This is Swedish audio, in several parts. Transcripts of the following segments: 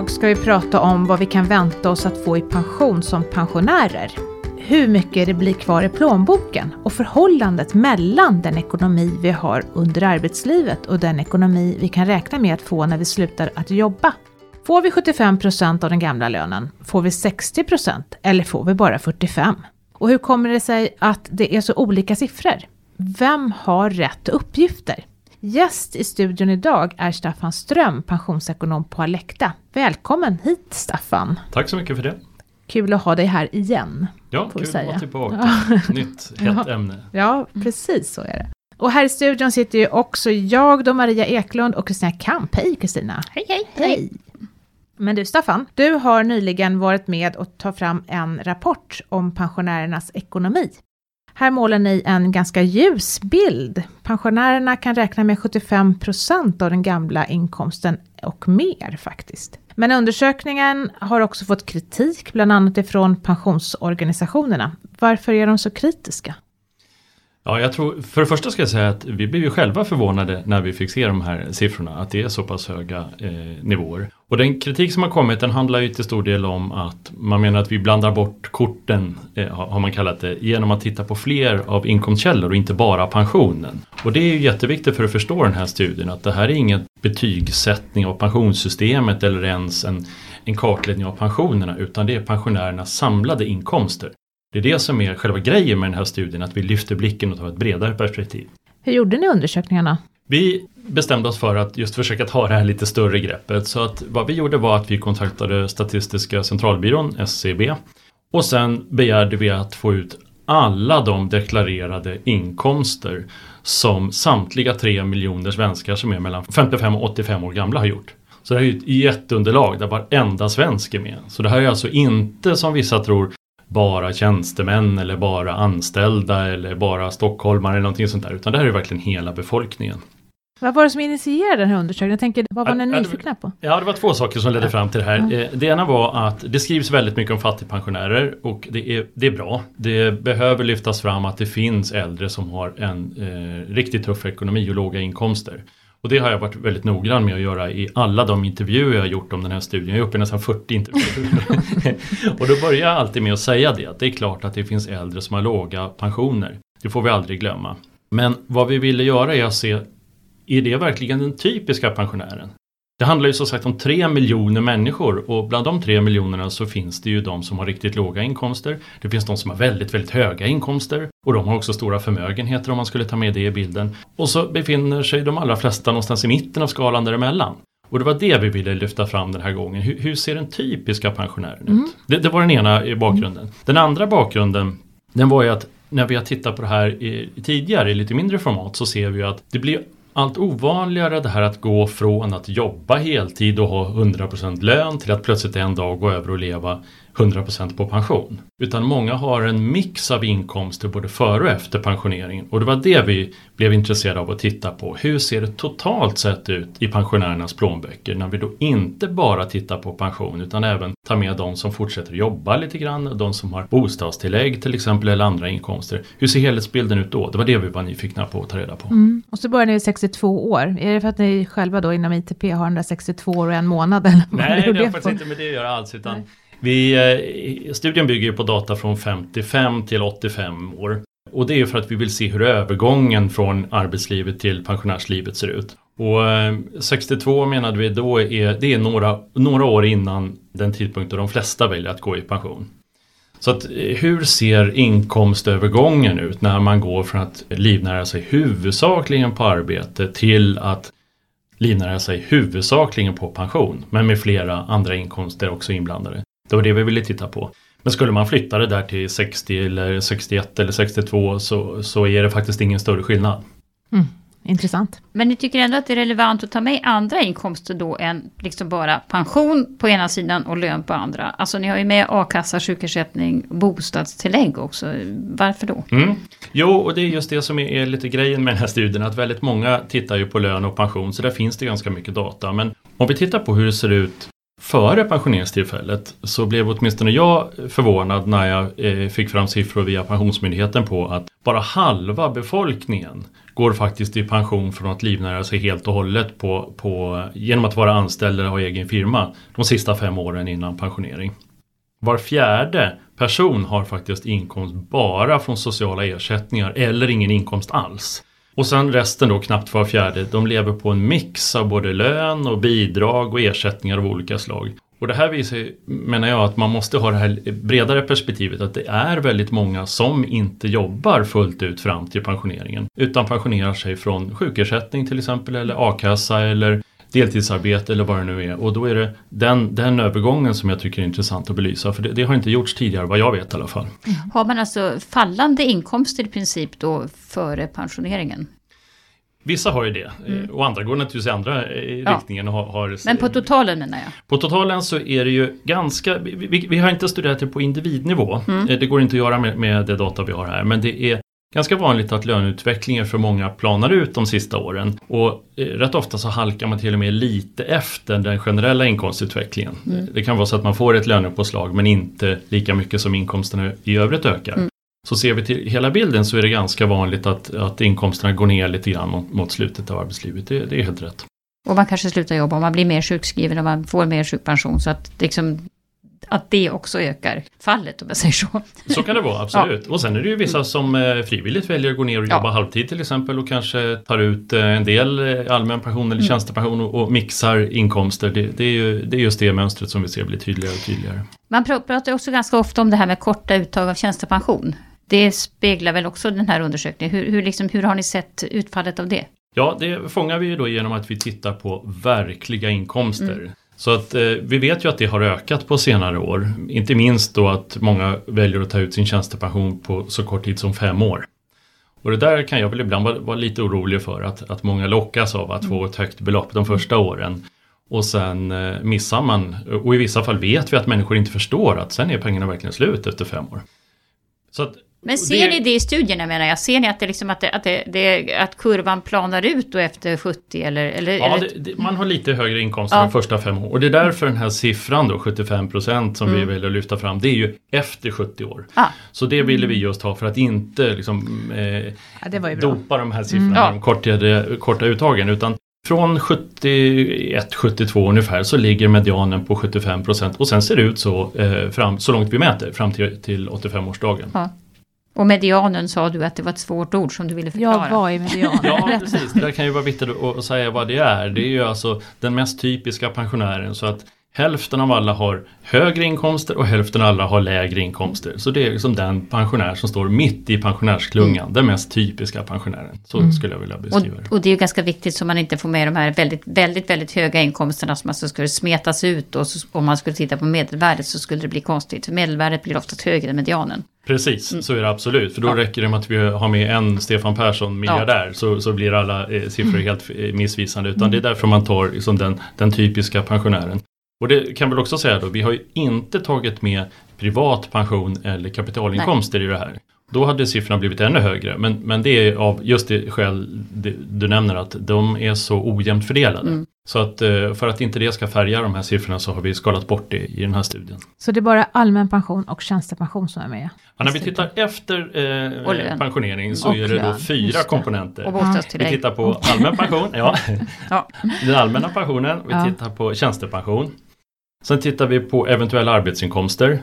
Idag ska vi prata om vad vi kan vänta oss att få i pension som pensionärer. Hur mycket det blir kvar i plånboken och förhållandet mellan den ekonomi vi har under arbetslivet och den ekonomi vi kan räkna med att få när vi slutar att jobba. Får vi 75 procent av den gamla lönen? Får vi 60 procent? Eller får vi bara 45? Och hur kommer det sig att det är så olika siffror? Vem har rätt uppgifter? Gäst i studion idag är Staffan Ström, pensionsekonom på Alecta. Välkommen hit Staffan! Tack så mycket för det! Kul att ha dig här igen. Ja, kul att vara tillbaka. Nytt, hett ja. ämne. Ja, precis så är det. Och här i studion sitter ju också jag då, Maria Eklund och Kristina Kamp. Hej Kristina! Hej, hej, hej! Men du Staffan, du har nyligen varit med och tagit fram en rapport om pensionärernas ekonomi. Här målar ni en ganska ljus bild. Pensionärerna kan räkna med 75 procent av den gamla inkomsten och mer faktiskt. Men undersökningen har också fått kritik, bland annat ifrån pensionsorganisationerna. Varför är de så kritiska? Ja, jag tror, för det första ska jag säga att vi blev ju själva förvånade när vi fick se de här siffrorna, att det är så pass höga eh, nivåer. Och den kritik som har kommit den handlar ju till stor del om att man menar att vi blandar bort korten, eh, har man kallat det, genom att titta på fler av inkomstkällor och inte bara pensionen. Och det är ju jätteviktigt för att förstå den här studien att det här är ingen betygssättning av pensionssystemet eller ens en, en kartläggning av pensionerna utan det är pensionärernas samlade inkomster. Det är det som är själva grejen med den här studien, att vi lyfter blicken och tar ett bredare perspektiv. Hur gjorde ni undersökningarna? Vi bestämde oss för att just försöka ta det här lite större greppet. Så att vad vi gjorde var att vi kontaktade Statistiska centralbyrån, SCB. Och sen begärde vi att få ut alla de deklarerade inkomster som samtliga tre miljoner svenskar som är mellan 55 och 85 år gamla har gjort. Så det här är ett jätteunderlag där varenda svensk är med. Så det här är alltså inte som vissa tror bara tjänstemän eller bara anställda eller bara stockholmare eller någonting sånt där. Utan det här är verkligen hela befolkningen. Vad var det som initierade den här undersökningen? Jag tänker, vad var ni nyfikna på? Ja, det var två saker som ledde fram till det här. Mm. Det ena var att det skrivs väldigt mycket om fattigpensionärer och det är, det är bra. Det behöver lyftas fram att det finns äldre som har en eh, riktigt tuff ekonomi och låga inkomster. Och det har jag varit väldigt noggrann med att göra i alla de intervjuer jag har gjort om den här studien. Jag är uppe i nästan 40 intervjuer. och då börjar jag alltid med att säga det, att det är klart att det finns äldre som har låga pensioner. Det får vi aldrig glömma. Men vad vi ville göra är att se, är det verkligen den typiska pensionären? Det handlar ju som sagt om tre miljoner människor och bland de tre miljonerna så finns det ju de som har riktigt låga inkomster. Det finns de som har väldigt, väldigt höga inkomster och de har också stora förmögenheter om man skulle ta med det i bilden. Och så befinner sig de allra flesta någonstans i mitten av skalan däremellan. Och det var det vi ville lyfta fram den här gången. Hur, hur ser den typiska pensionären mm. ut? Det, det, var den ena bakgrunden. Den andra bakgrunden den var ju att när vi har tittat på det här i, tidigare i lite mindre format så ser vi att det blir allt ovanligare det här att gå från att jobba heltid och ha 100% lön till att plötsligt en dag gå över och leva 100% på pension. Utan många har en mix av inkomster både före och efter pensioneringen. Och det var det vi blev intresserade av att titta på. Hur ser det totalt sett ut i pensionärernas plånböcker när vi då inte bara tittar på pension utan även tar med de som fortsätter jobba lite grann, de som har bostadstillägg till exempel eller andra inkomster. Hur ser helhetsbilden ut då? Det var det vi var nyfikna på att ta reda på. Mm. Och så börjar ni vid 62 år. Är det för att ni själva då inom ITP har 162 år och en månad? Eller Nej, det har faktiskt inte med det att göra alls. Utan vi, eh, studien bygger på data från 55 till 85 år. Och det är för att vi vill se hur övergången från arbetslivet till pensionärslivet ser ut. Och eh, 62 menade vi då är, det är några, några år innan den tidpunkt då de flesta väljer att gå i pension. Så att, eh, hur ser inkomstövergången ut när man går från att livnära sig huvudsakligen på arbete till att livnära sig huvudsakligen på pension men med flera andra inkomster också inblandade. Det var det vi ville titta på. Men skulle man flytta det där till 60 eller 61 eller 62 så, så är det faktiskt ingen större skillnad. Mm, intressant. Men ni tycker ändå att det är relevant att ta med andra inkomster då än liksom bara pension på ena sidan och lön på andra? Alltså ni har ju med a-kassa, sjukersättning, bostadstillägg också. Varför då? Mm. Jo, och det är just det som är, lite grejen med den här studien att väldigt många tittar ju på lön och pension så där finns det ganska mycket data. Men om vi tittar på hur det ser ut före pensioneringstillfället så blev åtminstone jag förvånad när jag eh, fick fram siffror via Pensionsmyndigheten på att bara halva befolkningen går faktiskt i pension från att livnära sig helt och hållet på, på, genom att vara anställd eller ha egen firma de sista fem åren innan pensionering. Var fjärde person har faktiskt inkomst bara från sociala ersättningar eller ingen inkomst alls. Och sen resten då, knappt var fjärde, de lever på en mix av både lön och bidrag och ersättningar av olika slag. Och det här visar, menar jag, att man måste ha det här bredare perspektivet att det är väldigt många som inte jobbar fullt ut fram till pensioneringen. Utan pensionerar sig från sjukersättning till exempel eller a-kassa eller deltidsarbete eller vad det nu är. Och då är det den, den övergången som jag tycker är intressant att belysa. För det, det har inte gjorts tidigare vad jag vet i alla fall. Mm. Har man alltså fallande inkomster i princip då före pensioneringen? Vissa har ju det mm. och andra går naturligtvis i andra eh, ja. riktningen. Och har, har, Men på totalen menar jag? På totalen så är det ju ganska, vi, vi, har inte studerat det på individnivå. Mm. Eh, det går inte att göra med, med det data vi har här. Men det är ganska vanligt att löneutvecklingen för många planar ut de sista åren. Och eh, rätt ofta så halkar man till och med lite efter den generella inkomstutvecklingen. Mm. Det kan vara så att man får ett lönepåslag men inte lika mycket som inkomsterna i övrigt ökar. Mm. Så ser vi till hela bilden så är det ganska vanligt att, att inkomsterna går ner lite grann mot, mot slutet av arbetslivet. Det, det, är helt rätt. Och man kanske slutar jobba man blir mer sjukskriven och man får mer sjukpension. Så att liksom att det också ökar fallet om jag säger så. Så kan det vara, absolut. Ja. Och sen är det ju vissa som eh, frivilligt väljer att gå ner och jobba ja. halvtid till exempel och kanske tar ut eh, en del eh, allmän pension eller mm. tjänstepension och, och mixar inkomster. Det, det, är ju, det är just det mönstret som vi ser blir tydligare och tydligare. Man pratar också ganska ofta om det här med korta uttag av tjänstepension. Det speglar väl också den här undersökningen. Hur, hur, liksom, hur har ni sett utfallet av det? Ja, det fångar vi ju då genom att vi tittar på verkliga inkomster. Mm. Så att eh, vi vet ju att det har ökat på senare år. Inte minst då att många väljer att ta ut sin tjänstepension på så kort tid som fem år. Och det där kan jag väl ibland vara, vara lite orolig för att, att många lockas av att få ett högt belopp de första åren. Och sen eh, missar man, och i vissa fall vet vi att människor inte förstår att sen är pengarna verkligen slut efter fem år. Så att men ser det... ni det i studierna menar jag? Ser ni att, det liksom att, det, att, det, att kurvan planar ut då efter 70 eller? eller ja, eller... man har lite högre inkomster ja. de första fem åren. Och det är därför den här siffran då, 75 procent som mm. vi väljer att lyfta fram, det är ju efter 70 år. Ah. Så det ville vi just ha för att inte liksom, eh, ja, dopa de här siffrorna, mm. de korta, korta uttagen. Utan från 71-72 ungefär så ligger medianen på 75 procent och sen ser det ut så eh, fram, så långt vi mäter fram till, till 85-årsdagen. Ja. Och medianen sa du att det var ett svårt ord som du ville förklara. Ja, vad är medianen? ja, precis. Det kan ju vara viktigt att säga vad det är. Det är ju alltså den mest typiska pensionären. Så att Hälften av alla har högre inkomster och hälften av alla har lägre inkomster. Så det är liksom den pensionär som står mitt i pensionärsklungan. Mm. Den mest typiska pensionären. Så mm. skulle jag vilja beskriva det. Och, det är ju ganska viktigt så man inte får med de här väldigt, väldigt, väldigt höga inkomsterna som alltså skulle smetas ut. Och så, om man skulle titta på medelvärdet så skulle det bli konstigt. För medelvärdet blir oftast högre än medianen. Precis, mm. så är det absolut. För då ja. räcker det med att vi har med en Stefan Persson miljardär ja. så, så blir alla eh, siffror mm. helt eh, missvisande. Utan mm. det är därför man tar liksom den, den typiska pensionären. Och det kan väl också säga då, vi har ju inte tagit med privat pension eller kapitalinkomster Nej. i det här. Då hade siffrorna blivit ännu högre. Men, men det är av just det skäl du nämner att de är så ojämnt fördelade. Mm. Så att eh, för att inte det ska färga de här siffrorna så har vi skalat bort det i den här studien. Så det är bara allmän pension och tjänstepension som är med? Ja, när vi tittar efter eh, pensionering så och är det då fyra komponenter. Och. Vi tittar på allmän pension, ja. ja. den allmänna pensionen, vi ja. tittar på tjänstepension. Sen tittar vi på eventuella arbetsinkomster.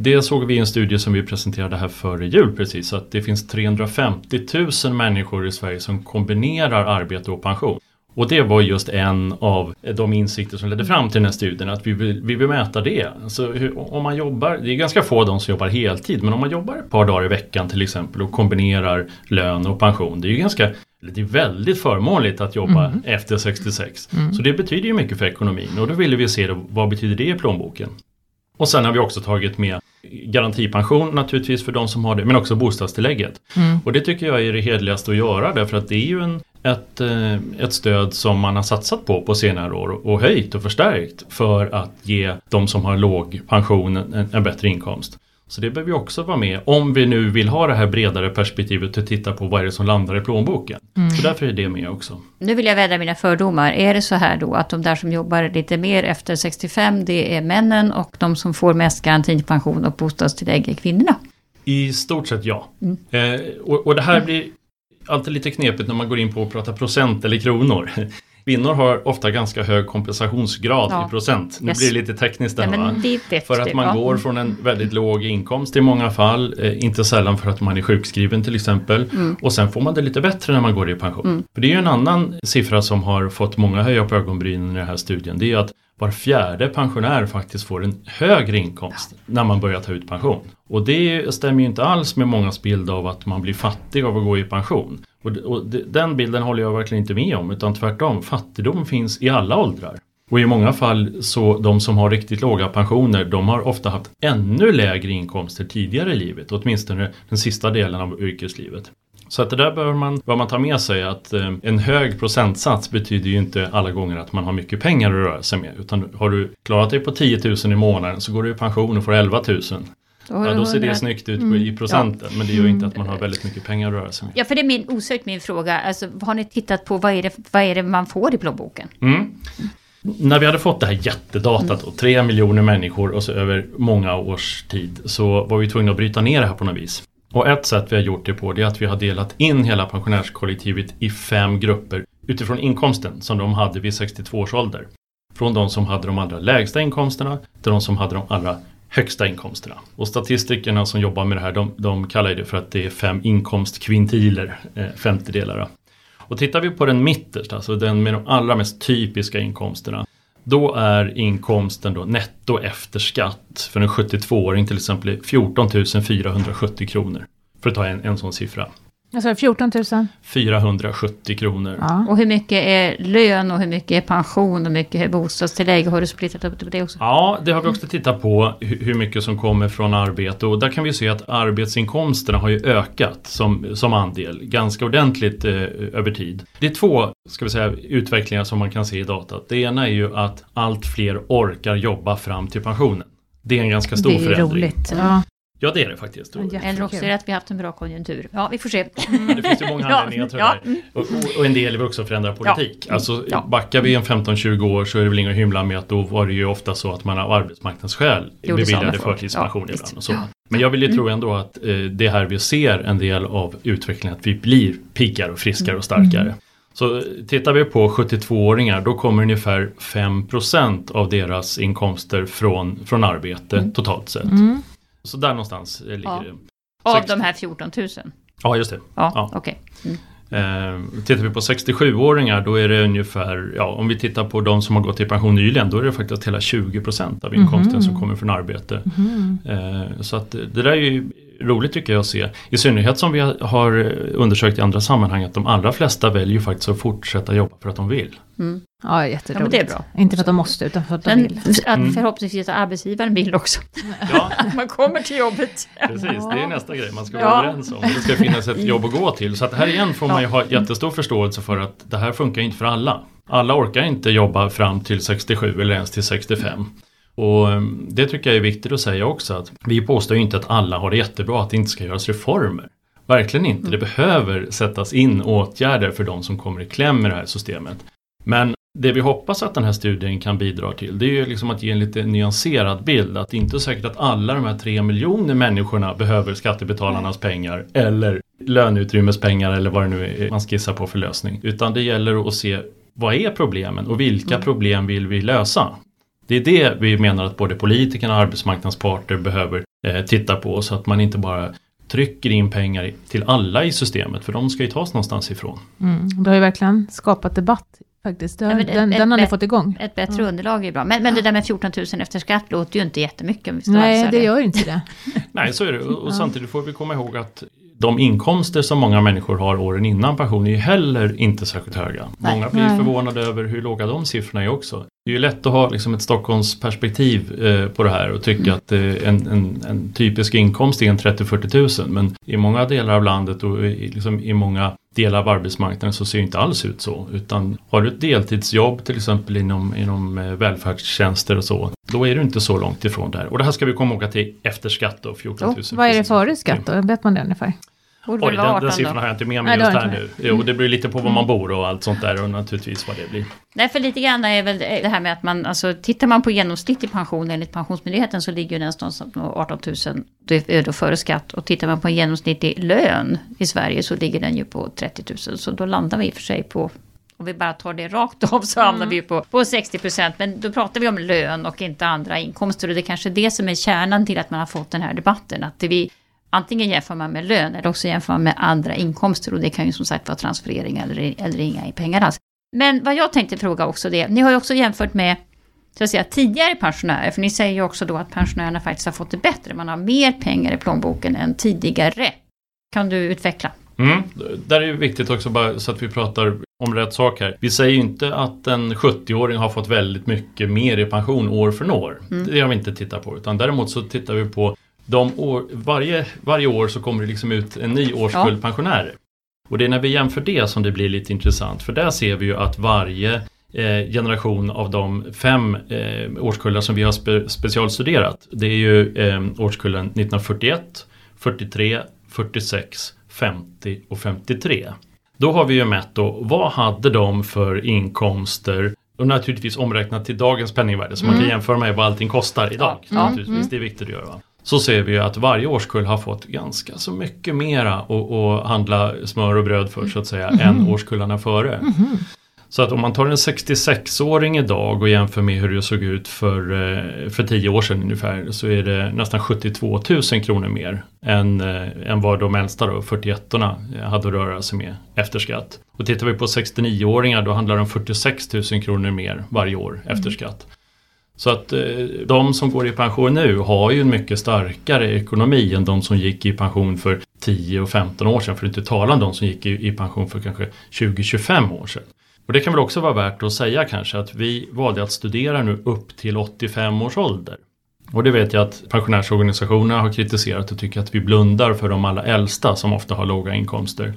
Det såg vi i en studie som vi presenterade här före jul precis, att det finns 350 000 människor i Sverige som kombinerar arbete och pension. Och det var just en av de insikter som ledde fram till den här studien, att vi vill, vi vill mäta det. Alltså hur, om man jobbar, det är ganska få de som jobbar heltid, men om man jobbar ett par dagar i veckan till exempel och kombinerar lön och pension, det är ju ganska det är väldigt förmånligt att jobba mm. efter 66. Mm. Så det betyder ju mycket för ekonomin och då ville vi se då, vad betyder det i plånboken. Och sen har vi också tagit med garantipension naturligtvis för de som har det, men också bostadstillägget. Mm. Och det tycker jag är det hedligaste att göra därför att det är ju en, ett, eh, ett stöd som man har satsat på på senare år och höjt och förstärkt för att ge de som har låg pension en, en bättre inkomst. Så det behöver vi också vara med om vi nu vill ha det här bredare perspektivet och titta på vad är det som landar i plånboken. Mm. Så därför är det med också. Nu vill jag vädra mina fördomar. Är det så här då att de där som jobbar lite mer efter 65 det är männen och de som får mest garantipension och bostadstillägg är kvinnorna? I stort sett ja. Mm. Eh, och, och, det här blir alltid lite knepigt när man går in på att prata procent eller kronor. Kvinnor har ofta ganska hög kompensationsgrad ja. i procent. Nu yes. blir det lite tekniskt där ja, va? För att man ja. går från en väldigt låg inkomst i många fall, eh, inte sällan för att man är sjukskriven till exempel. Mm. Och sen får man det lite bättre när man går i pension. Mm. För det är ju en annan siffra som har fått många höja på ögonbrynen i den här studien. Det är att var fjärde pensionär faktiskt får en högre inkomst när man börjar ta ut pension. Och det stämmer ju inte alls med mångas bild av att man blir fattig av att gå i pension. Och, och den bilden håller jag verkligen inte med om utan tvärtom, fattigdom finns i alla åldrar. Och i många fall så de som har riktigt låga pensioner de har ofta haft ännu lägre inkomster tidigare i livet, åtminstone den sista delen av yrkeslivet. Så att det där bör man, bör man ta med sig att eh, en hög procentsats betyder ju inte alla gånger att man har mycket pengar att röra sig med. Utan har du klarat dig på 10 000 i månaden så går du i pension och får 11 000. Ja, då ser det snyggt ut mm. i procenten. Ja. Men det gör inte att man har väldigt mycket pengar att röra sig med. Ja, för det är min, osökt min fråga. Alltså, har ni tittat på vad är det, vad är det man får i plånboken? Mm. När vi hade fått det här jättedatat och tre miljoner människor och så över många års tid så var vi tvungna att bryta ner det här på något vis. Och ett sätt vi har gjort det på det är att vi har delat in hela pensionärskollektivet i fem grupper utifrån inkomsten som de hade vid 62 års ålder. Från de som hade de allra lägsta inkomsterna till de som hade de allra högsta inkomsterna. Och statistikerna som jobbar med det här de, de kallar det för att det är fem inkomstkvintiler, eh, femtedelar. Och tittar vi på den mittersta, alltså den med de allra mest typiska inkomsterna då är inkomsten då netto efter skatt för en 72-åring till exempel 14 470 kronor. För att ta en, en sån siffra. Alltså 14 000? 470 kronor. Ja. Och hur mycket är lön och hur mycket är pension och hur mycket är bostadstillägg? Har du splittat upp det också? Ja, det har vi också tittat på hur mycket som kommer från arbete och där kan vi se att arbetsinkomsterna har ju ökat som, som andel ganska ordentligt eh, över tid. Det är två ska vi säga, utvecklingar som man kan se i datat. Det ena är ju att allt fler orkar jobba fram till pensionen. Det är en ganska stor förändring. Det är förändring. roligt. Ja. Ja det är det faktiskt. Eller också är det att vi har haft en bra konjunktur. Ja vi får se. Men det finns ju många anledningar till det här. Och, och, en del är väl också förändra politik. Ja. Alltså ja. backar vi en 15-20 år så är det väl inget att hymla med att då var det ju ofta så att man av arbetsmarknadsskäl beviljade förtidspension ja, ibland. Och så. Men jag vill ju mm. tro ändå att eh, det är här vi ser en del av utvecklingen att vi blir piggare och friskare och starkare. Mm. Så tittar vi på 72-åringar då kommer ungefär 5% av deras inkomster från, från arbete mm. totalt sett. Mm. Så där någonstans ligger ja. det. Av de här 14 000? Ja, just det. Ja, ja. Okay. Mm. Eh, tittar vi på 67-åringar då är det ungefär, ja om vi tittar på de som har gått i pension nyligen då är det faktiskt hela 20% av inkomsten mm. som kommer från arbete. Mm. Eh, så att det där är ju roligt tycker jag att se. I synnerhet som vi har undersökt i andra sammanhang att de allra flesta väljer faktiskt att fortsätta jobba för att de vill. Mm. Ja, jätteroligt. Ja, det är bra. Inte för att de måste, utan för att de vill. Att mm. förhoppningsvis att arbetsgivaren vill också. Ja. man kommer till jobbet. Precis, det är nästa grej man ska vara ja. överens om. Det ska finnas ett jobb att gå till. Så att här igen får man ju ha jättestor förståelse för att det här funkar inte för alla. Alla orkar inte jobba fram till 67 eller ens till 65. Och ehm, det tycker jag är viktigt att säga också att vi påstår ju inte att alla har det jättebra, att det inte ska göras reformer. Verkligen inte. Det behöver sättas in åtgärder för de som kommer i kläm med det här systemet. Men det vi hoppas att den här studien kan bidra till det är ju liksom att ge en lite nyanserad bild. Att det inte är säkert att alla de här tre miljoner människorna behöver skattebetalarnas pengar eller löneutrymmespengar eller vad det nu är man skissar på för lösning. Utan det gäller att se vad är problemen och vilka mm. problem vill vi lösa? Det är det vi menar att både politikerna och arbetsmarknadens parter behöver eh, titta på så att man inte bara trycker in pengar till alla i systemet för de ska ju tas någonstans ifrån. Mm, det har ju verkligen skapat debatt faktiskt. Den, ja, den, ett, den har ni fått igång. Ett bättre ja. underlag är bra. Men, men det där med 14 000 efter skatt låter ju inte jättemycket. Om vi Nej, det gör inte det. Nej, så är det. Och, och samtidigt får vi komma ihåg att de inkomster som många människor har åren innan pension är ju heller inte särskilt höga. Nej. Många blir Nej. förvånade över hur låga de siffrorna är också. Det är ju lätt att ha liksom ett Stockholmsperspektiv eh, på det här och tycka mm. att eh, en, en, en, typisk inkomst är en 30-40 000 men i många delar av landet och i, liksom i många delar av arbetsmarknaden så ser det inte alls ut så. Utan har du ett deltidsjobb till exempel inom, inom eh, välfärdstjänster och så, då är du inte så långt ifrån där. Och det här ska vi komma ihåg att det är efter skatt då, 14 000. Oh, vad är det före skatt då? Vet man det ungefär? Borde Oj, den, 18 den siffran då. har jag inte med Nej, mig det just här nu. Jo, det beror lite på var man bor och allt sånt där och naturligtvis vad det blir. Nej, för lite grann är väl det här med att man, alltså tittar man på genomsnittlig pension enligt Pensionsmyndigheten så ligger den någonstans på 18 000 det är då före skatt. Och tittar man på en genomsnittlig lön i Sverige så ligger den ju på 30 000. Så då landar vi i och för sig på, om vi bara tar det rakt av så hamnar vi ju på, på 60 procent. Men då pratar vi om lön och inte andra inkomster. Och det är kanske det som är kärnan till att man har fått den här debatten. Att det vi Antingen jämför man med lön eller också jämför man med andra inkomster och det kan ju som sagt vara transfereringar eller, eller inga pengar alls. Men vad jag tänkte fråga också det, ni har ju också jämfört med så att säga, tidigare pensionärer, för ni säger ju också då att pensionärerna faktiskt har fått det bättre, man har mer pengar i plånboken än tidigare. Kan du utveckla? Mm. Där är det viktigt också bara så att vi pratar om rätt sak här. Vi säger ju inte att en 70-åring har fått väldigt mycket mer i pension år för år. Det har vi inte tittat på utan däremot så tittar vi på år, varje, varje år så kommer det liksom ut en ny årskull Ja. pensionärer. Och det är när vi jämför det som det blir lite intressant för där ser vi ju att varje eh, generation av de fem eh, årskullar som vi har spe, specialstuderat det är ju eh, årskullen 1941, 43, 46, 50 och 53. Då har vi ju mätt då, vad hade de för inkomster och naturligtvis omräknat till dagens penningvärde så man kan jämföra med vad allting kostar idag. Ja. Mm. Naturligtvis, det är viktigt att göra. Så ser vi ju att varje årskull har fått ganska så mycket mera att handla smör och bröd för så att säga än årskullarna före. Så att om man tar en 66-åring idag och jämför med hur det såg ut för, eh, för 10 år sedan ungefär så är det nästan 72 000 kronor mer än, eh, än vad de äldsta då, 41orna hade att röra sig med efter skatt. Och tittar vi på 69-åringar då handlar det om 46 000 kronor mer varje år efter skatt. Så att eh, de som går i pension nu har ju en mycket starkare ekonomi än de som gick i pension för 10 och 15 år sedan. För att inte tala om de som gick i pension för kanske 20-25 år sedan. Och det kan väl också vara värt att säga kanske att vi valde att studera nu upp till 85 års ålder. Och det vet jag att pensionärsorganisationerna har kritiserat och tycker att vi blundar för de allra äldsta som ofta har låga inkomster.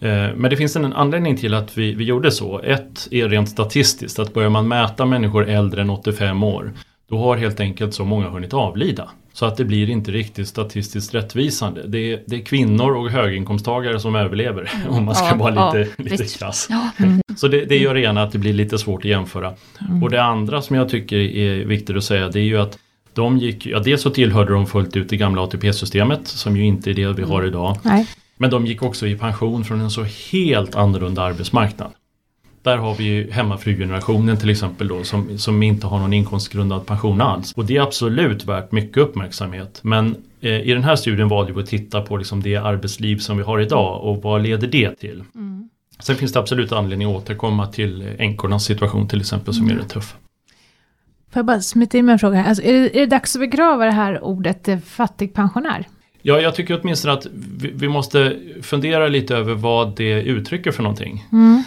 Eh, Men det finns en anledning till att vi, vi gjorde så. Ett är rent statistiskt, att börjar man mäta människor äldre än 85 år då har helt enkelt så många hunnit avlida. Så att det blir inte riktigt statistiskt rättvisande. Det är, det är kvinnor och höginkomsttagare som överlever om man ska Ja, vara ja, lite, krass. Ja. Så det, det gör det ena att det blir lite svårt att jämföra. Och det andra som jag tycker är viktigt att säga det är ju att de gick, ja dels så tillhörde de fullt ut det gamla ATP-systemet som ju inte är det vi har idag. Nej. Men de gick också i pension från en så helt annorlunda arbetsmarknad. Där har vi ju hemmafrugenerationen till exempel då som, som inte har någon inkomstgrundad pension alls. Och det är absolut värt mycket uppmärksamhet. Men eh, i den här studien valde vi att titta på liksom det arbetsliv som vi har idag och vad leder det till. Sen finns det absolut anledning att återkomma till änkornas situation till exempel som är rätt tuff. Får jag bara smita in med en fråga? Alltså, är, det, är det dags att begrava det här ordet eh, fattigpensionär? Ja, jag tycker åtminstone att vi, vi måste fundera lite över vad det uttrycker för någonting. Mm.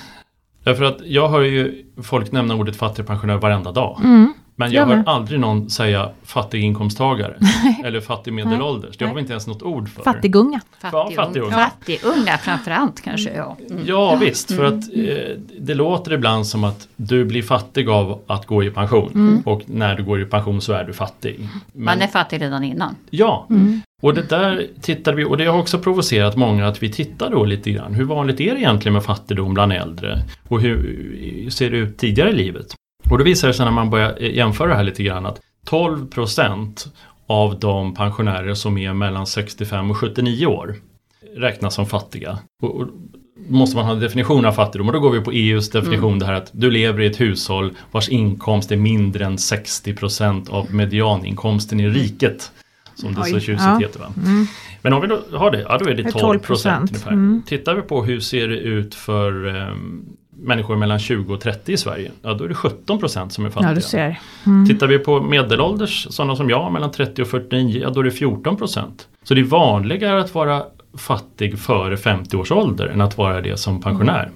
Därför att jag hör ju folk nämna ordet fattigpensionär varenda dag. Mm. Men Jag jag hör aldrig någon säga fattig inkomsttagare eller fattig medelålders. Det har vi inte ens något ord för. Fattigunga. Ja, fattigunga. Fattigunga framförallt kanske. Ja. Mm. Ja visst, för att eh, det låter ibland som att du blir fattig av att gå i pension. Och när du går i pension så är du fattig. Men, Man är fattig redan innan. Ja, och det där tittade vi och det har också provocerat många att vi tittar då lite grann. Hur vanligt är det egentligen med fattigdom bland äldre? Och hur ser det ut tidigare i livet? Och då visar det sig när man börjar jämföra det här lite grann att 12 procent av de pensionärer som är mellan 65 och 79 år räknas som fattiga. Och, och måste man ha en definition av fattigdom och då går vi på EUs definition det här att du lever i ett hushåll vars inkomst är mindre än 60 procent av medianinkomsten i riket. Som det så Oj, tjusigt ja. heter. Va? Men om vi då har det, ja då är det Det är 12 procent 12%, ungefär. mm. Tittar vi på hur ser det ut för ehm, människor mellan 20 och 30 i Sverige, ja då är det 17 procent som är fattiga. Ja, du ser. Mm. Tittar vi på medelålders, sådana som jag, mellan 30 och 49, ja då är det 14 procent. Så det är vanligare att vara fattig före 50 års ålder än att vara det som pensionär.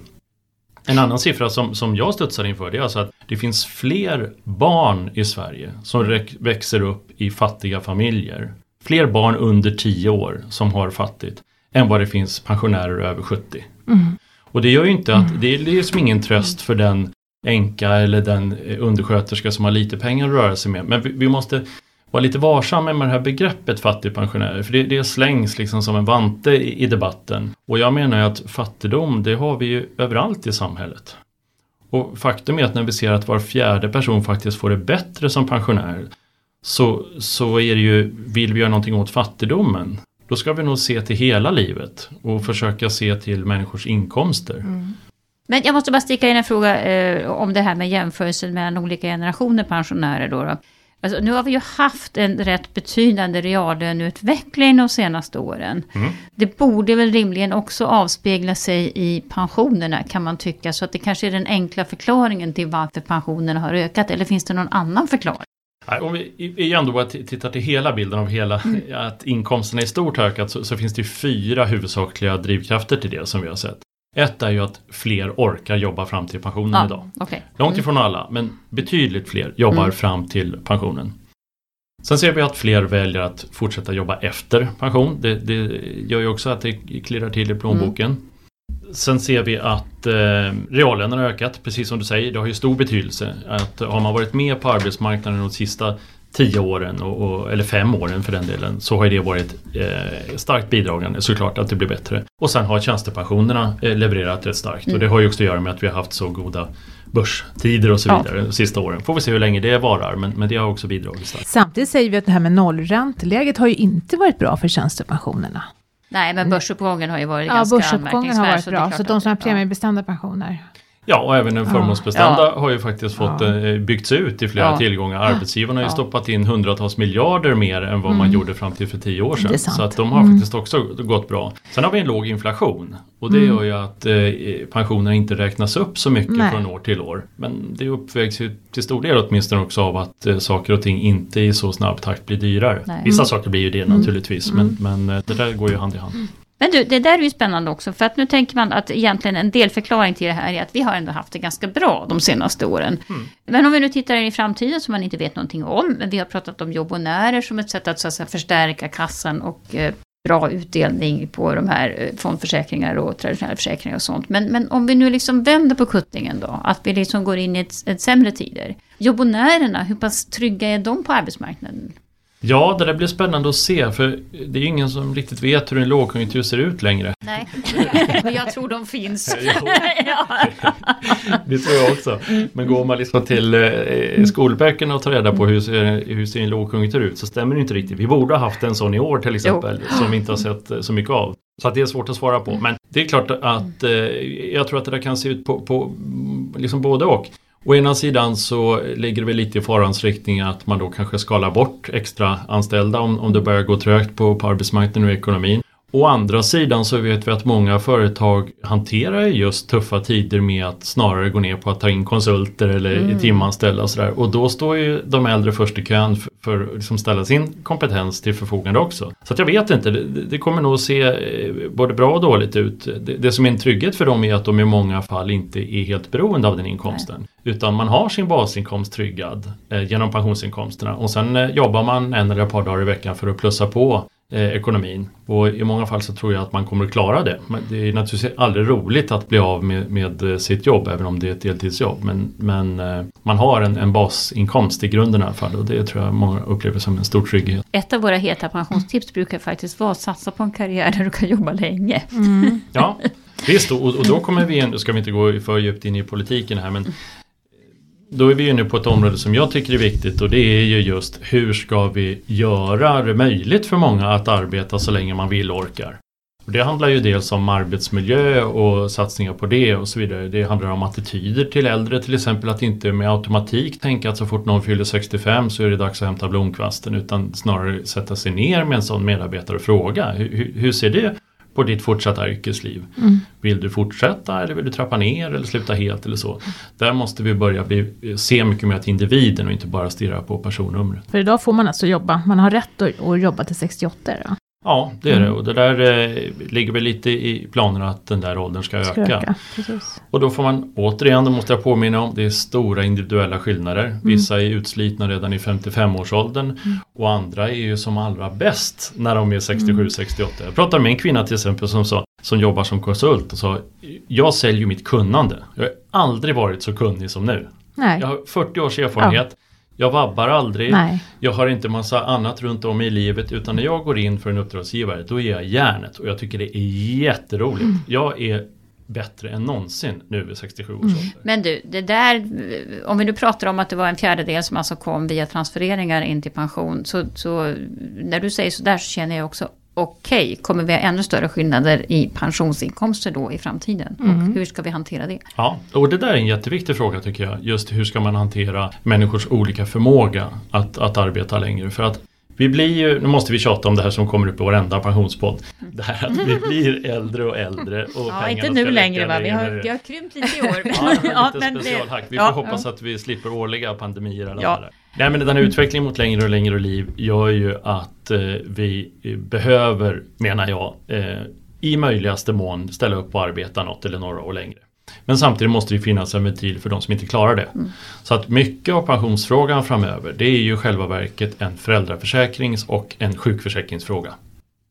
En annan siffra som, som jag studsar inför det är alltså att det finns fler barn i Sverige som växer upp i fattiga familjer. Fler barn under 10 år som har fattigt än vad det finns pensionärer över 70. Och det gör ju inte att, det är liksom ingen tröst för den änka eller den eh, undersköterska som har lite pengar att röra sig med. Men vi, vi måste vara lite varsamma med det här begreppet fattigpensionärer. För det, det slängs liksom som en vante i, i debatten. Och jag menar ju att fattigdom, det har vi ju överallt i samhället. Och faktum är att när vi ser att var fjärde person faktiskt får det bättre som pensionär så, så är det ju, vill vi göra någonting åt fattigdomen då ska vi nog se till hela livet och försöka se till människors inkomster. Mm. Men jag måste bara sticka in en fråga eh, om det här med jämförelsen mellan olika generationer pensionärer. Då, då. Alltså, nu har vi ju haft en rätt betydande reallöneutveckling de senaste åren. Mm. Det borde väl rimligen också avspegla sig i pensionerna kan man tycka. Så att det kanske är den enkla förklaringen till varför pensionerna har ökat. Eller finns det någon annan förklaring? Om vi igen då tittar till hela bilden av hela, mm. att inkomsterna i stort har ökat så, så, finns det fyra huvudsakliga drivkrafter till det som vi har sett. Ett är ju att fler orkar jobba fram till pensionen ja, idag. Okay. Långt mm. ifrån alla, men betydligt fler jobbar mm. fram till pensionen. Sen ser vi att fler väljer att fortsätta jobba efter pension. Det, det gör ju också att det klirrar till i plånboken. Mm. Sen ser vi att eh, reallönerna har ökat, precis som du säger. Det har ju stor betydelse. Att har man varit med på arbetsmarknaden de sista tio åren, och, och, eller fem åren för den delen, så har det varit eh, starkt bidragande såklart att det blir bättre. Och sen har tjänstepensionerna eh, levererat rätt starkt mm. och det har ju också att göra med att vi har haft så goda börstider och så vidare ja. de sista åren. Får vi se hur länge det varar men, men det har också bidragit starkt. Samtidigt säger vi att det här med nollränteläget har ju inte varit bra för tjänstepensionerna. Nej, men börsuppgången har ju varit ja, ganska börsuppgången har varit bra. Så, så de som har premiebestämda pensioner Ja, och även den förmånsbestämda ja. har ju faktiskt fått ja. Eh, byggts ut i flera ja. tillgångar. Arbetsgivarna har ju stoppat in hundratals miljarder mer än vad mm. man gjorde fram till för tio år sedan. Så att de har mm. faktiskt också gått bra. Sen har vi en låg inflation och det mm. gör ju att eh, pensionerna inte räknas upp så mycket Nej. från år till år. Men det uppvägs ju till stor del åtminstone också av att eh, saker och ting inte i så snabb takt blir dyrare. Nej. Vissa saker blir ju det mm. naturligtvis men, mm. men eh, det där går ju hand i hand. Men du, det där är ju spännande också, för att nu tänker man att egentligen en delförklaring till det här är att vi har ändå haft det ganska bra de senaste åren. Mm. Men om vi nu tittar in i framtiden som man inte vet någonting om, men vi har pratat om jobbonärer som ett sätt att, så att säga, förstärka kassan och eh, bra utdelning på de här eh, fondförsäkringar och traditionella försäkringar och sånt. Men, men om vi nu liksom vänder på kuttingen då, att vi liksom går in i ett, ett sämre tider. Jobbonärerna, hur pass trygga är de på arbetsmarknaden? Ja, det där blir spännande att se för det är ju ingen som riktigt vet hur en lågkonjunktur ser ut längre. Nej, men jag tror de finns. det tror jag också. Men går man liksom till eh, skolböckerna och tar reda på hur ser, hur ser en lågkonjunktur ut så stämmer det inte riktigt. Vi borde ha haft en sån i år till exempel jo. som vi inte har sett eh, så mycket av. Så att det är svårt att svara på. Men det är klart att eh, jag tror att det där kan se ut på, på liksom både och. Å ena sidan så ligger det väl lite i farans riktning att man då kanske skalar bort extra anställda om, om det börjar gå trögt på, på arbetsmarknaden och ekonomin. Å andra sidan så vet vi att många företag hanterar just tuffa tider med att snarare gå ner på att ta in konsulter eller mm. timanställda och sådär. Och då står ju de äldre först i kön för, för att liksom ställa sin kompetens till förfogande också. Så jag vet inte, det, det, kommer nog se eh, både bra och dåligt ut. Det, det, som är en trygghet för dem är att de i många fall inte är helt beroende av den inkomsten. Nej. Utan man har sin basinkomst tryggad eh, genom pensionsinkomsterna och sen eh, jobbar man en eller ett par dagar i veckan för att plussa på eh, ekonomin. Och i många fall så tror jag att man kommer att klara det. Men det är naturligtvis aldrig roligt att bli av med, med eh, sitt jobb även om det är ett deltidsjobb. Men, men eh, man har en, en basinkomst i grunden i alla fall och det tror jag många upplever som en stor trygghet. Ett av våra heta pensionstips brukar faktiskt vara att satsa på en karriär där du kan jobba länge. Mm. Ja, Visst, och, och då kommer vi in, nu ska vi inte gå för djupt in i politiken här, men då är vi inne på ett område som jag tycker är viktigt och det är ju just hur ska vi göra det möjligt för många att arbeta så länge man vill och orkar. Och det handlar ju dels om arbetsmiljö och satsningar på det och så vidare. Det handlar om attityder till äldre till exempel att inte med automatik tänka att så fort någon fyller 65 så är det dags att hämta blomkvasten utan snarare sätta sig ner med en sån medarbetare och fråga hur, hur ser det på ditt fortsatta yrkesliv. Mm. Vill du fortsätta eller vill du trappa ner eller sluta helt eller så. Där måste vi börja bli, se mycket mer till individen och inte bara stirra på personnumret. För idag får man alltså jobba, man har rätt att, att jobba till 68 då? Ja, det är det och det där eh, ligger väl lite i planerna att den där åldern ska, ska öka. öka och då får man återigen, då måste jag påminna om, det är stora individuella skillnader. Mm. Vissa är utslitna redan i 55-årsåldern mm. och andra är ju som allra bäst när de är 67-68. Mm. Jag pratade med en kvinna till exempel som sa, som jobbar som konsult och sa Jag säljer mitt kunnande. Jag har aldrig varit så kunnig som nu. Nej. Jag har 40 års erfarenhet. Ja. Jag vabbar aldrig. Nej. Jag har inte massa annat runt om i livet utan när jag går in för en uppdragsgivare då är jag järnet och jag tycker det är jätteroligt. Mm. Jag är bättre än någonsin nu vid 67 års Mm. ålder. Men du, det där, om vi nu pratar om att det var en fjärdedel som alltså kom via transfereringar in till pension. Så, så när du säger sådär så känner jag också, okej, kommer vi ha ännu större skillnader i pensionsinkomster då i framtiden? Och hur ska vi hantera det? Ja, och det där är en jätteviktig fråga tycker jag. Just hur ska man hantera människors olika förmåga att, att arbeta längre. För att vi blir ju, nu måste vi tjata om det här som kommer upp i varenda pensionspodd. Det här att vi blir äldre och äldre. Och Ja, inte ska nu längre va? Vi längre. har, vi har krympt lite i år. Ja, lite men specialhack. Vi ja, får hoppas att vi slipper årliga pandemier alla Ja. fall. Nej men den här utvecklingen mot längre och längre liv gör ju att eh, vi behöver, menar jag, eh, i möjligaste mån ställa upp och arbeta något eller några år längre. Men samtidigt måste det finnas en ventil för de som inte klarar det. Så att mycket av pensionsfrågan framöver det är ju själva verket en föräldraförsäkrings och en sjukförsäkringsfråga.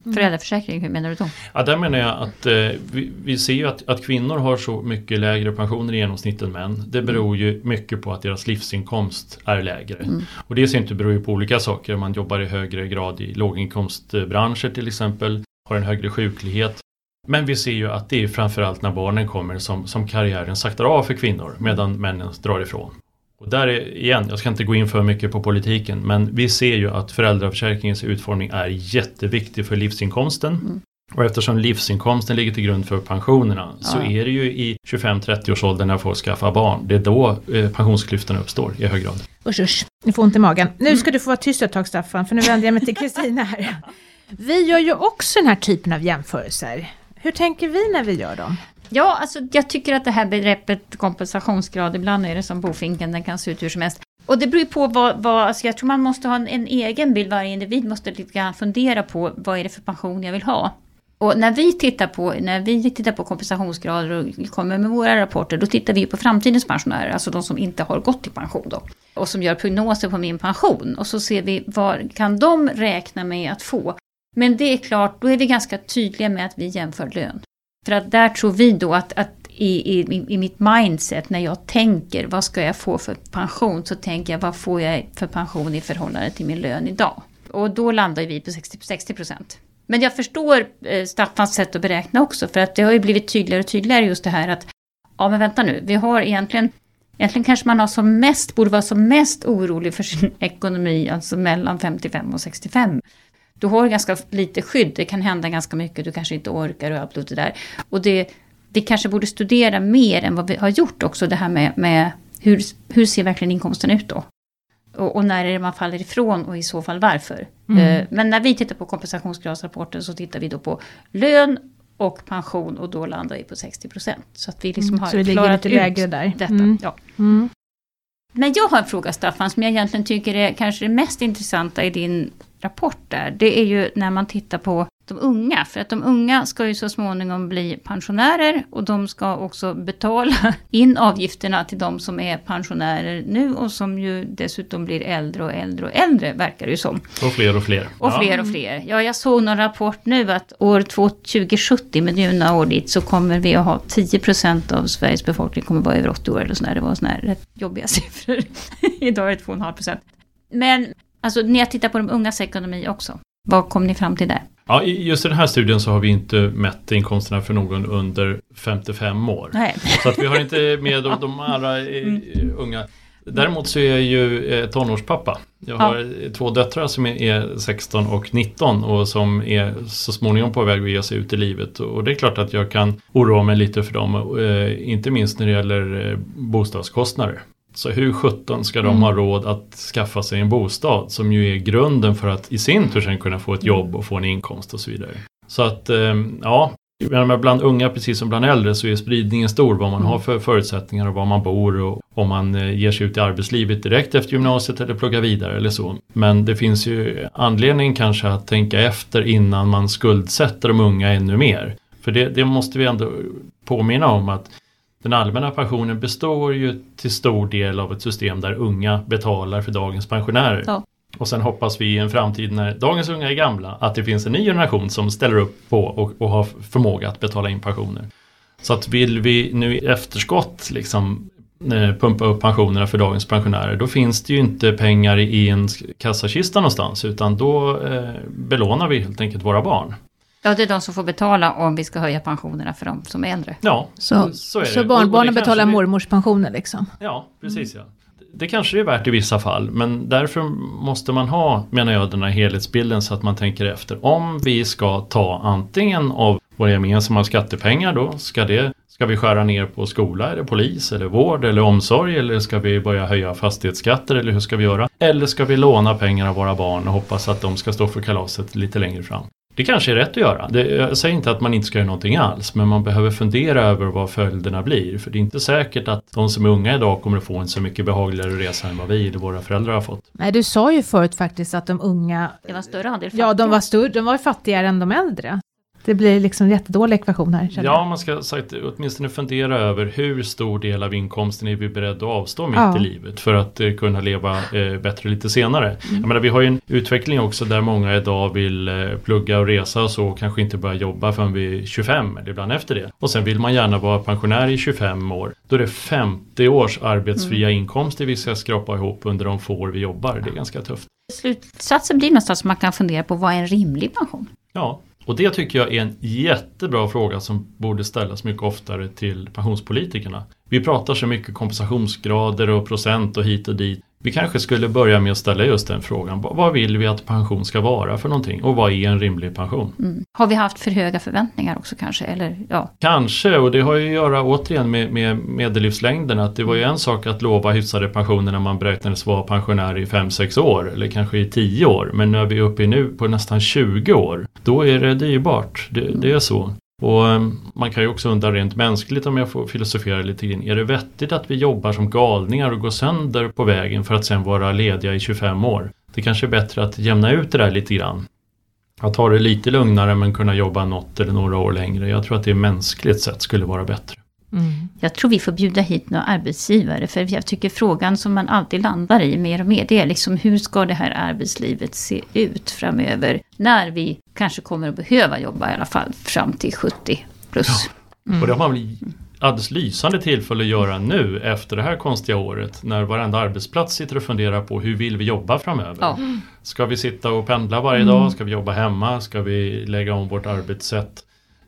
Föräldraförsäkring, hur menar du då? Ja, där menar jag att eh, vi, vi ser ju att, att kvinnor har så mycket lägre pensioner i genomsnitt än män. Det beror ju mycket på att deras livsinkomst är lägre. Och det i sin tur beror ju på olika saker. Man jobbar i högre grad i låginkomstbranscher till exempel, har en högre sjuklighet. Men vi ser ju att det är framförallt när barnen kommer som, som karriären saktar av för kvinnor medan männen drar ifrån. Och där är, igen, jag ska inte gå in för mycket på politiken, men vi ser ju att föräldraförsäkringens utformning är jätteviktig för livsinkomsten. Och eftersom livsinkomsten ligger till grund för pensionerna så Ja. är det ju i 25-30 års ålder när folk skaffar barn. Det är då eh, pensionsklyftorna uppstår i hög grad. Usch, usch. Ni får ont i magen. Nu ska du få vara tyst ett tag Staffan, för nu vänder jag mig till Kristina här. Vi gör ju också den här typen av jämförelser. Hur tänker vi när vi gör dem? Ja, alltså jag tycker att det här begreppet kompensationsgrad, ibland är det som bofinken, den kan se ut hur som helst. Och det beror ju på vad, vad alltså jag tror man måste ha en, en egen bild, varje individ måste lite grann fundera på vad är det för pension jag vill ha. Och när vi tittar på, när vi tittar på kompensationsgrader och kommer med våra rapporter, då tittar vi på framtidens pensionärer, alltså de som inte har gått i pension då. Och som gör prognoser på min pension. Och så ser vi vad kan de räkna med att få. Men det är klart, då är vi ganska tydliga med att vi jämför lön. För att där tror vi då att, att i, i, i mitt mindset när jag tänker vad ska jag få för pension så tänker jag vad får jag för pension i förhållande till min lön idag. Och då landar vi på 60 60 procent. Men jag förstår eh, Staffans sätt att beräkna också för att det har ju blivit tydligare och tydligare just det här att ja men vänta nu, vi har egentligen Egentligen kanske man har som mest, borde vara som mest orolig för sin ekonomi, alltså mellan 55 och 65. Du har ganska lite skydd, det kan hända ganska mycket, du kanske inte orkar och allt det där. Och det, vi kanske borde studera mer än vad vi har gjort också, det här med, med hur, hur ser verkligen inkomsten ut då? Och, och när är det man faller ifrån och i så fall varför? Eh, men när vi tittar på kompensationsgradsrapporten så tittar vi då på lön och pension och då landar vi på 60 procent. Så att vi liksom har Så klarat lite ut där. detta. Mm. Ja. Mm. Men jag har en fråga Staffan som jag egentligen tycker är kanske det mest intressanta i din rapport där. Det är ju när man tittar på de unga. För att de unga ska ju så småningom bli pensionärer och de ska också betala in avgifterna till de som är pensionärer nu och som ju dessutom blir äldre och äldre och äldre verkar det ju som. Och fler och fler. Och Ja. fler och fler. Ja, jag såg någon rapport nu att år 2070, med nu några år dit, så kommer vi att ha 10% av Sveriges befolkning kommer vara över 80 år eller sådär. Det var sådana här rätt jobbiga siffror. Idag är det 2,5%. Men alltså när jag tittar på de ungas ekonomi också, vad kom ni fram till där? Ja, i just i den här studien så har vi inte mätt inkomsterna för någon under 55 år. Nej. Så att vi har inte med de, de allra eh, unga. Däremot så är jag ju eh, tonårspappa. Jag Ja. har eh, två döttrar som är, är 16 och 19 och som är så småningom på väg att ge sig ut i livet. Och det är klart att jag kan oroa mig lite för dem, eh, inte minst när det gäller bostadskostnader. Så hur 17 ska de ha råd att skaffa sig en bostad som ju är grunden för att i sin tur sen kunna få ett jobb och få en inkomst och så vidare. Så att eh, ja, bland unga precis som bland äldre så är spridningen stor vad man har för förutsättningar och var man bor och om man eh, ger sig ut i arbetslivet direkt efter gymnasiet eller pluggar vidare eller så. Men det finns ju anledning kanske att tänka efter innan man skuldsätter de unga ännu mer. För det, det måste vi ändå påminna om att den allmänna pensionen består ju till stor del av ett system där unga betalar för dagens pensionärer. Ja. Och sen hoppas vi i en framtid när dagens unga är gamla att det finns en ny generation som ställer upp på och, och har förmåga att betala in pensioner. Så att vill vi nu i efterskott liksom eh, pumpa upp pensionerna för dagens pensionärer. Då finns det ju inte pengar i en kassakista någonstans utan då eh, belånar vi helt enkelt våra barn. Ja, det är de som får betala om vi ska höja pensionerna för de som är äldre. Ja, Så, så är så det. barnbarnen det betalar vi- mormors pensioner liksom? Ja, precis ja. Det kanske är värt i vissa fall men därför måste man ha, menar jag, den här helhetsbilden så att man tänker efter. Om vi ska ta antingen av våra gemensamma skattepengar då, ska, det, ska vi skära ner på skola eller polis eller vård eller omsorg eller ska vi börja höja fastighetsskatter eller hur ska vi göra? Eller ska vi låna pengar av våra barn och hoppas att de ska stå för kalaset lite längre fram? Det kanske är rätt att göra. Det, jag säger inte att man inte ska göra någonting alls men man behöver fundera över vad följderna blir. För det är inte säkert att de som är unga idag kommer att få en så mycket behagligare resa än vad vi eller våra föräldrar har fått. Nej, du sa ju förut faktiskt att de unga, Det var större andel ja de fattiga. var, större, de var fattigare än de äldre. Det blir liksom en jättedålig ekvation här. Ja, man ska sagt, åtminstone fundera över hur stor del av inkomsten är vi beredda att avstå mitt Ja. i livet för att eh, kunna leva eh, bättre lite senare. Jag menar, vi har ju en utveckling också där många idag vill eh, plugga och resa och så kanske inte börja jobba förrän vi är 25 eller ibland efter det. Och sen vill man gärna vara pensionär i 25 år. Då är det 50 års arbetsfria inkomster vi ska skrapa ihop under de få år vi jobbar. Det är ganska tufft. Slutsatsen blir nästan att man kan fundera på vad är en rimlig pension? Ja, och det tycker jag är en jättebra fråga som borde ställas mycket oftare till pensionspolitikerna. Vi pratar så mycket kompensationsgrader och procent och hit och dit. Vi kanske skulle börja med att ställa just den frågan. Vad- vill vi att pension ska vara för någonting? Och vad är en rimlig pension? Mm. Har vi haft för höga förväntningar också kanske? Eller ja, Kanske, och det har ju att göra återigen med, med medellivslängden. Att det var ju en sak att lova hyfsade pensioner när man beräknades vara pensionär i 5-6 år eller kanske i 10 år. Men nu är vi uppe i nu på nästan 20 år. Då är det dyrbart, det, det är så. Och ehm, man kan ju också undra rent mänskligt om jag får filosofera lite grann. Är det vettigt att vi jobbar som galningar och går sönder på vägen för att sen vara lediga i 25 år? Det kanske är bättre att jämna ut det där lite grann. Att ha det lite lugnare men kunna jobba något eller några år längre. Jag tror att det mänskligt sett skulle vara bättre. Mm. jag tror vi får bjuda hit några arbetsgivare. För jag tycker frågan som man alltid landar i mer och mer. Det är liksom hur ska det här arbetslivet se ut framöver? När vi kanske kommer att behöva jobba i alla fall fram till 70 plus. Och det har man väl alldeles lysande tillfälle att göra nu efter det här konstiga året. När varenda arbetsplats sitter och funderar på hur vill vi jobba framöver? Ja. Ska vi sitta och pendla varje dag? Ska vi jobba hemma? Ska vi lägga om vårt arbetssätt?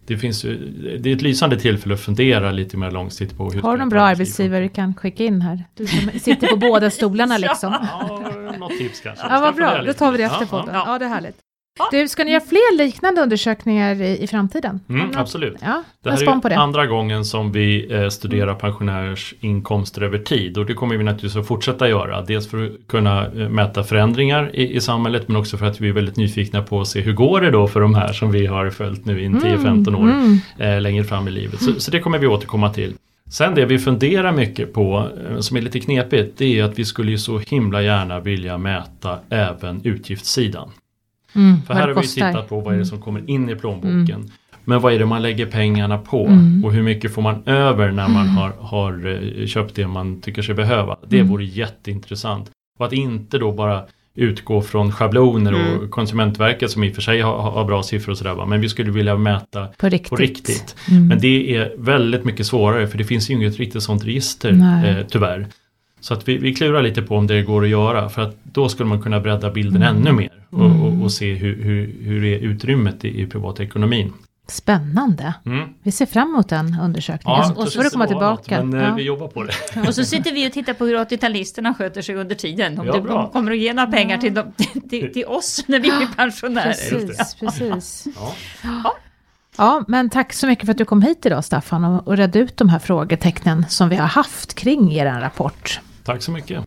Det, finns det är ett lysande tillfälle att fundera lite mer långsiktigt på hur Har ett bra arbetsgivare du kan skicka in här? Du som sitter på båda stolarna liksom. Ja, något tips kanske. Ja, vad bra. Då tar vi det efter Ja, podden. ja. Ja, det är härligt. Du, ska ni göra fler liknande undersökningar i, i framtiden? Mm, något- absolut. Ja, Det här är det. andra gången som vi eh, studerar pensionärers inkomster över tid och det kommer vi naturligtvis att fortsätta göra. Dels för att kunna eh, mäta förändringar i, i samhället men också för att vi är väldigt nyfikna på att se hur går det då för de här som vi har följt nu i 10-15 år Mm. eh, längre fram i livet. Så, så det kommer vi återkomma till. Sen det vi funderar mycket på, eh, som är lite knepigt, det är att vi skulle ju så himla gärna vilja mäta även utgiftssidan. Mm, För här har vi kostar. Mm. tittat på vad är det som kommer in i plånboken. Men vad är det man lägger pengarna på? Mm. Och hur mycket får man över när man har, har eh, köpt det man tycker sig behöva? Det Mm. vore jätteintressant. Och att inte då bara utgå från schabloner Mm. och Konsumentverket som i och för sig har, har bra siffror och sådär. Men vi skulle vilja mäta På riktigt. på riktigt. Mm. Men det är väldigt mycket svårare för det finns ju inget riktigt sånt register eh, tyvärr. Så att vi, vi klurar lite på om det går att göra för att då skulle man kunna bredda bilden Mm. ännu mer och, och, och se hur, hur, hur är utrymmet i, i privatekonomin. Spännande. Mm. Vi ser fram emot den undersökningen. Ja, och så får du komma något, tillbaka. Men eh, ja. vi jobbar på det. Och så sitter vi och tittar på hur 80-talisterna sköter sig under tiden. Om Ja, de kommer att ge några pengar till, dem, till, till oss när vi blir pensionärer. Precis, precis. Ja. Ja, men tack så mycket för att du kom hit idag Staffan och, och redde ut de här frågetecknen som vi har haft kring er rapport. Tack så mycket.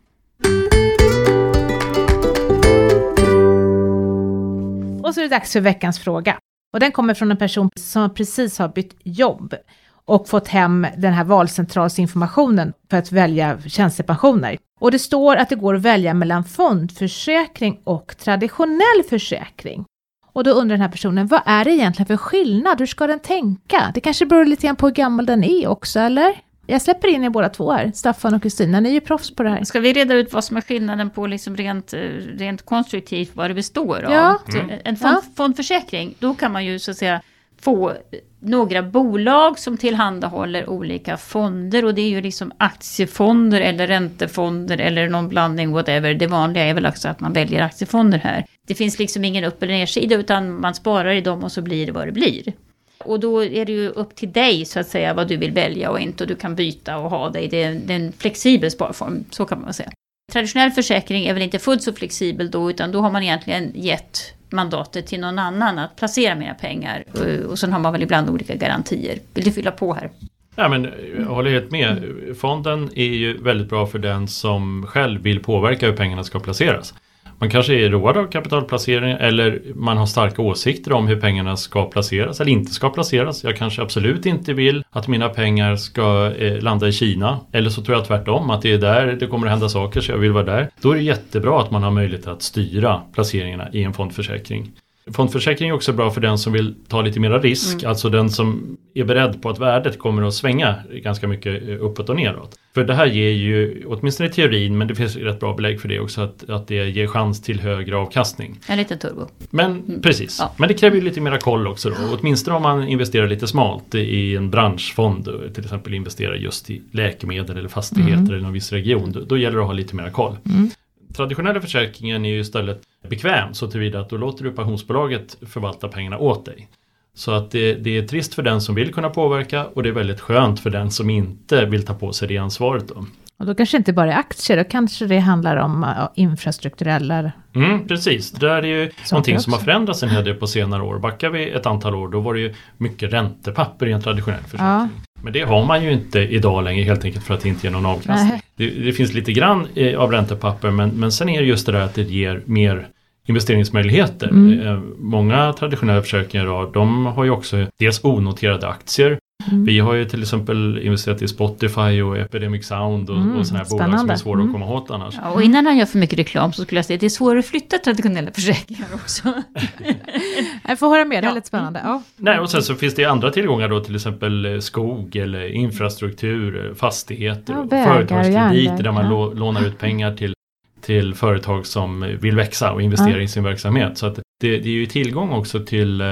Och så är det dags för veckans fråga. Och den kommer från en person som precis har bytt jobb och fått hem den här valcentralsinformationen för att välja tjänstepensioner. Och det står att det går att välja mellan fondförsäkring och traditionell försäkring. Och då undrar den här personen, vad är det egentligen för skillnad? Hur ska den tänka? Det kanske beror lite grann på hur gammal den är också, eller? Jag släpper in er båda två här, Staffan och Kristina, ni är ju proffs på det här. Ska vi reda ut vad som är skillnaden på liksom rent, eh, rent konstruktivt vad det består av? Ja. Mm. En fond, Ja. fondförsäkring, då kan man ju så att säga få några bolag som tillhandahåller olika fonder och det är ju liksom aktiefonder eller räntefonder eller någon blandning whatever. Det vanliga är väl också att man väljer aktiefonder här. Det finns liksom ingen upp eller nedsida utan man sparar i dem och så blir det vad det blir. Och då är det ju upp till dig så att säga vad du vill välja och inte och du kan byta och ha dig. Det är, det är en flexibel sparform, så kan man säga. Traditionell försäkring är väl inte fullt så flexibel då utan då har man egentligen gett mandatet till någon annan att placera mina pengar. Och, och sen har man väl ibland olika garantier. Vill du fylla på här? Ja, men jag håller helt med. Fonden är ju väldigt bra för den som själv vill påverka hur pengarna ska placeras. Man kanske är road av kapitalplacering eller man har starka åsikter om hur pengarna ska placeras eller inte ska placeras. Jag kanske absolut inte vill att mina pengar ska eh, landa i Kina. Eller så tror jag tvärtom att det är där det kommer att hända saker så jag vill vara där. Då är det jättebra att man har möjlighet att styra placeringarna i en fondförsäkring. Fondförsäkring är också bra för den som vill ta lite mera risk, mm. alltså den som är beredd på att värdet kommer att svänga ganska mycket eh, uppåt och neråt. För det här ger ju, åtminstone i teorin, men det finns rätt bra belägg för det också, att, att det ger chans till högre avkastning. En liten turbo. Men mm. precis, ja. men det kräver ju lite mera koll också då. Åtminstone om man investerar lite smalt i en branschfond, till exempel investerar just i läkemedel eller fastigheter mm. eller någon viss region. Då, då gäller det att ha lite mera koll. Traditionella försäkringen är ju istället bekväm så tillvida att då låter du pensionsbolaget förvalta pengarna åt dig. Så att det, det, är trist för den som vill kunna påverka och det är väldigt skönt för den som inte vill ta på sig det ansvaret. Då. Och då kanske inte bara är aktier, då kanske det handlar om infrastrukturella... Mm, precis, det där är ju Saker någonting också. som har förändrats en hel del på senare år. Backar vi ett antal år då var det ju mycket räntepapper i en traditionell försäkring. Ja. Men det har man ju inte idag längre helt enkelt för att det inte ger någon avkastning. Det, det, finns lite grann eh, av räntepapper men, men sen är det just det där att det ger mer investeringsmöjligheter. Mm. Eh, många traditionella försäkringar de har ju också dels onoterade aktier. Mm. Vi har ju till exempel investerat i Spotify och Epidemic Sound och, mm. och sådana här Spännande. bolag som är svåra mm. att komma åt annars. Ja, och innan han gör för mycket reklam så skulle jag säga att det är svårare att flytta traditionella försäkringar också. jag får höra mer, det är lite spännande. Ja. Nej, och sen så finns det andra tillgångar då till exempel eh, skog eller infrastruktur, fastigheter, ja, vägar, företagskrediter där man ja. lånar ut pengar till till företag som vill växa och investera ja. i sin verksamhet. Så att det, det är ju tillgång också till, eh,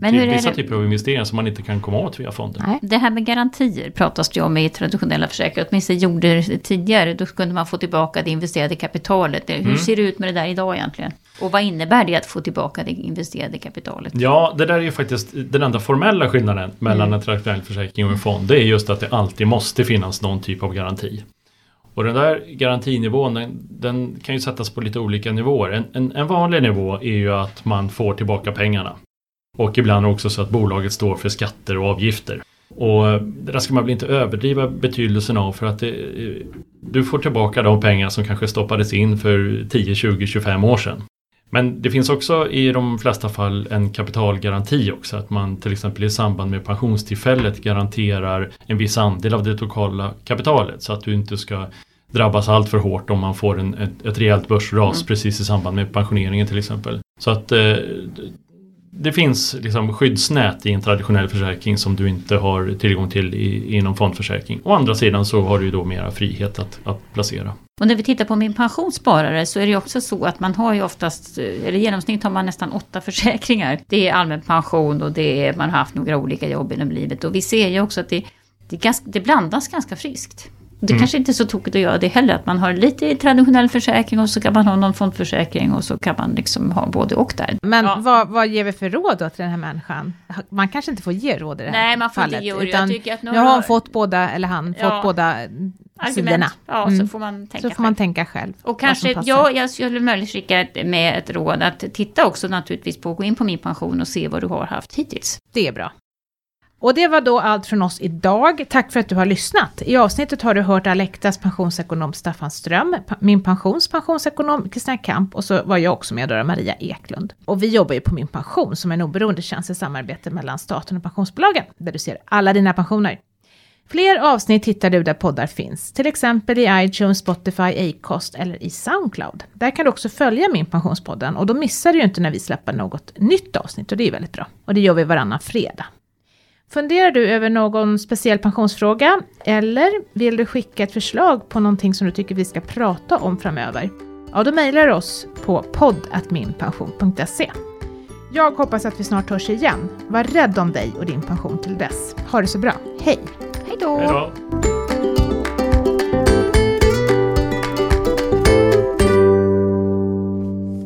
men till vissa typer av investeringar som man inte kan komma åt via fonden. Nej. Det här med garantier pratas det om i traditionella försäkringar, åtminstone gjorde det tidigare. Då kunde man få tillbaka det investerade kapitalet. Hur mm. ser det ut med det där idag egentligen? Och vad innebär det att få tillbaka det investerade kapitalet? Ja, det där är ju faktiskt den enda formella skillnaden mellan mm. en traditionell försäkring och en fond. Det är just att det alltid måste finnas någon typ av garanti. Och den där garantinivån den, den, kan ju sättas på lite olika nivåer. En, en, en, vanlig nivå är ju att man får tillbaka pengarna. Och ibland också så att bolaget står för skatter och avgifter. Och det där ska man väl inte överdriva betydelsen av för att det, du får tillbaka de pengar som kanske stoppades in för 10, 20, 25 år sedan. Men det finns också i de flesta fall en kapitalgaranti också. Att man till exempel i samband med pensionstillfället garanterar en viss andel av det totala kapitalet. Så att du inte ska drabbas allt för hårt om man får en, ett, ett rejält börsras mm. precis i samband med pensioneringen till exempel. Så att eh, det finns liksom skyddsnät i en traditionell försäkring som du inte har tillgång till i, inom fondförsäkring. Å andra sidan så har du ju då mera frihet att, att placera. Och när vi tittar på min pensionssparare så är det också så att man har ju oftast, eller i genomsnitt har man nästan åtta försäkringar. Det är allmän pension och det är, man har haft några olika jobb inom livet. Och vi ser ju också att det, det, det blandas ganska friskt. Det mm. kanske inte är så tokigt att göra det heller, att man har lite traditionell försäkring och så kan man ha någon fondförsäkring och så kan man liksom ha både och där. Men ja. vad, vad ger vi för råd då till den här människan? Man kanske inte får ge råd i det här Nej, man får fallet, inte ge råd. Utan nu har hon fått båda, eller han, ja. fått båda Argument. sidorna. Ja, mm. så får man tänka Så får man tänka själv. Och kanske, ja, jag skulle möjligt skicka med ett råd att titta också naturligtvis på, gå in på min pension och se vad du har haft hittills. Det är bra. Och det var då allt från oss idag. Tack för att du har lyssnat. I avsnittet har du hört Alektas pensionsekonom Staffan Ström, Min Pensions pensionsekonom Kristina Kamp och så var jag också med då, Maria Eklund. Och vi jobbar ju på Min Pension som en oberoende tjänst i samarbete mellan staten och pensionsbolagen, där du ser alla dina pensioner. Fler avsnitt hittar du där poddar finns, till exempel i iTunes, Spotify, Acast eller i Soundcloud. Där kan du också följa Min Pensionspodden och då missar du ju inte när vi släpper något nytt avsnitt och det är väldigt bra. Och det gör vi varannan fredag. Funderar du över någon speciell pensionsfråga eller vill du skicka ett förslag på någonting som du tycker vi ska prata om framöver? Ja, då mejlar du oss på podd.minpension.se. Jag hoppas att vi snart hörs igen. Var rädd om dig och din pension till dess. Ha det så bra. Hej! Hej då!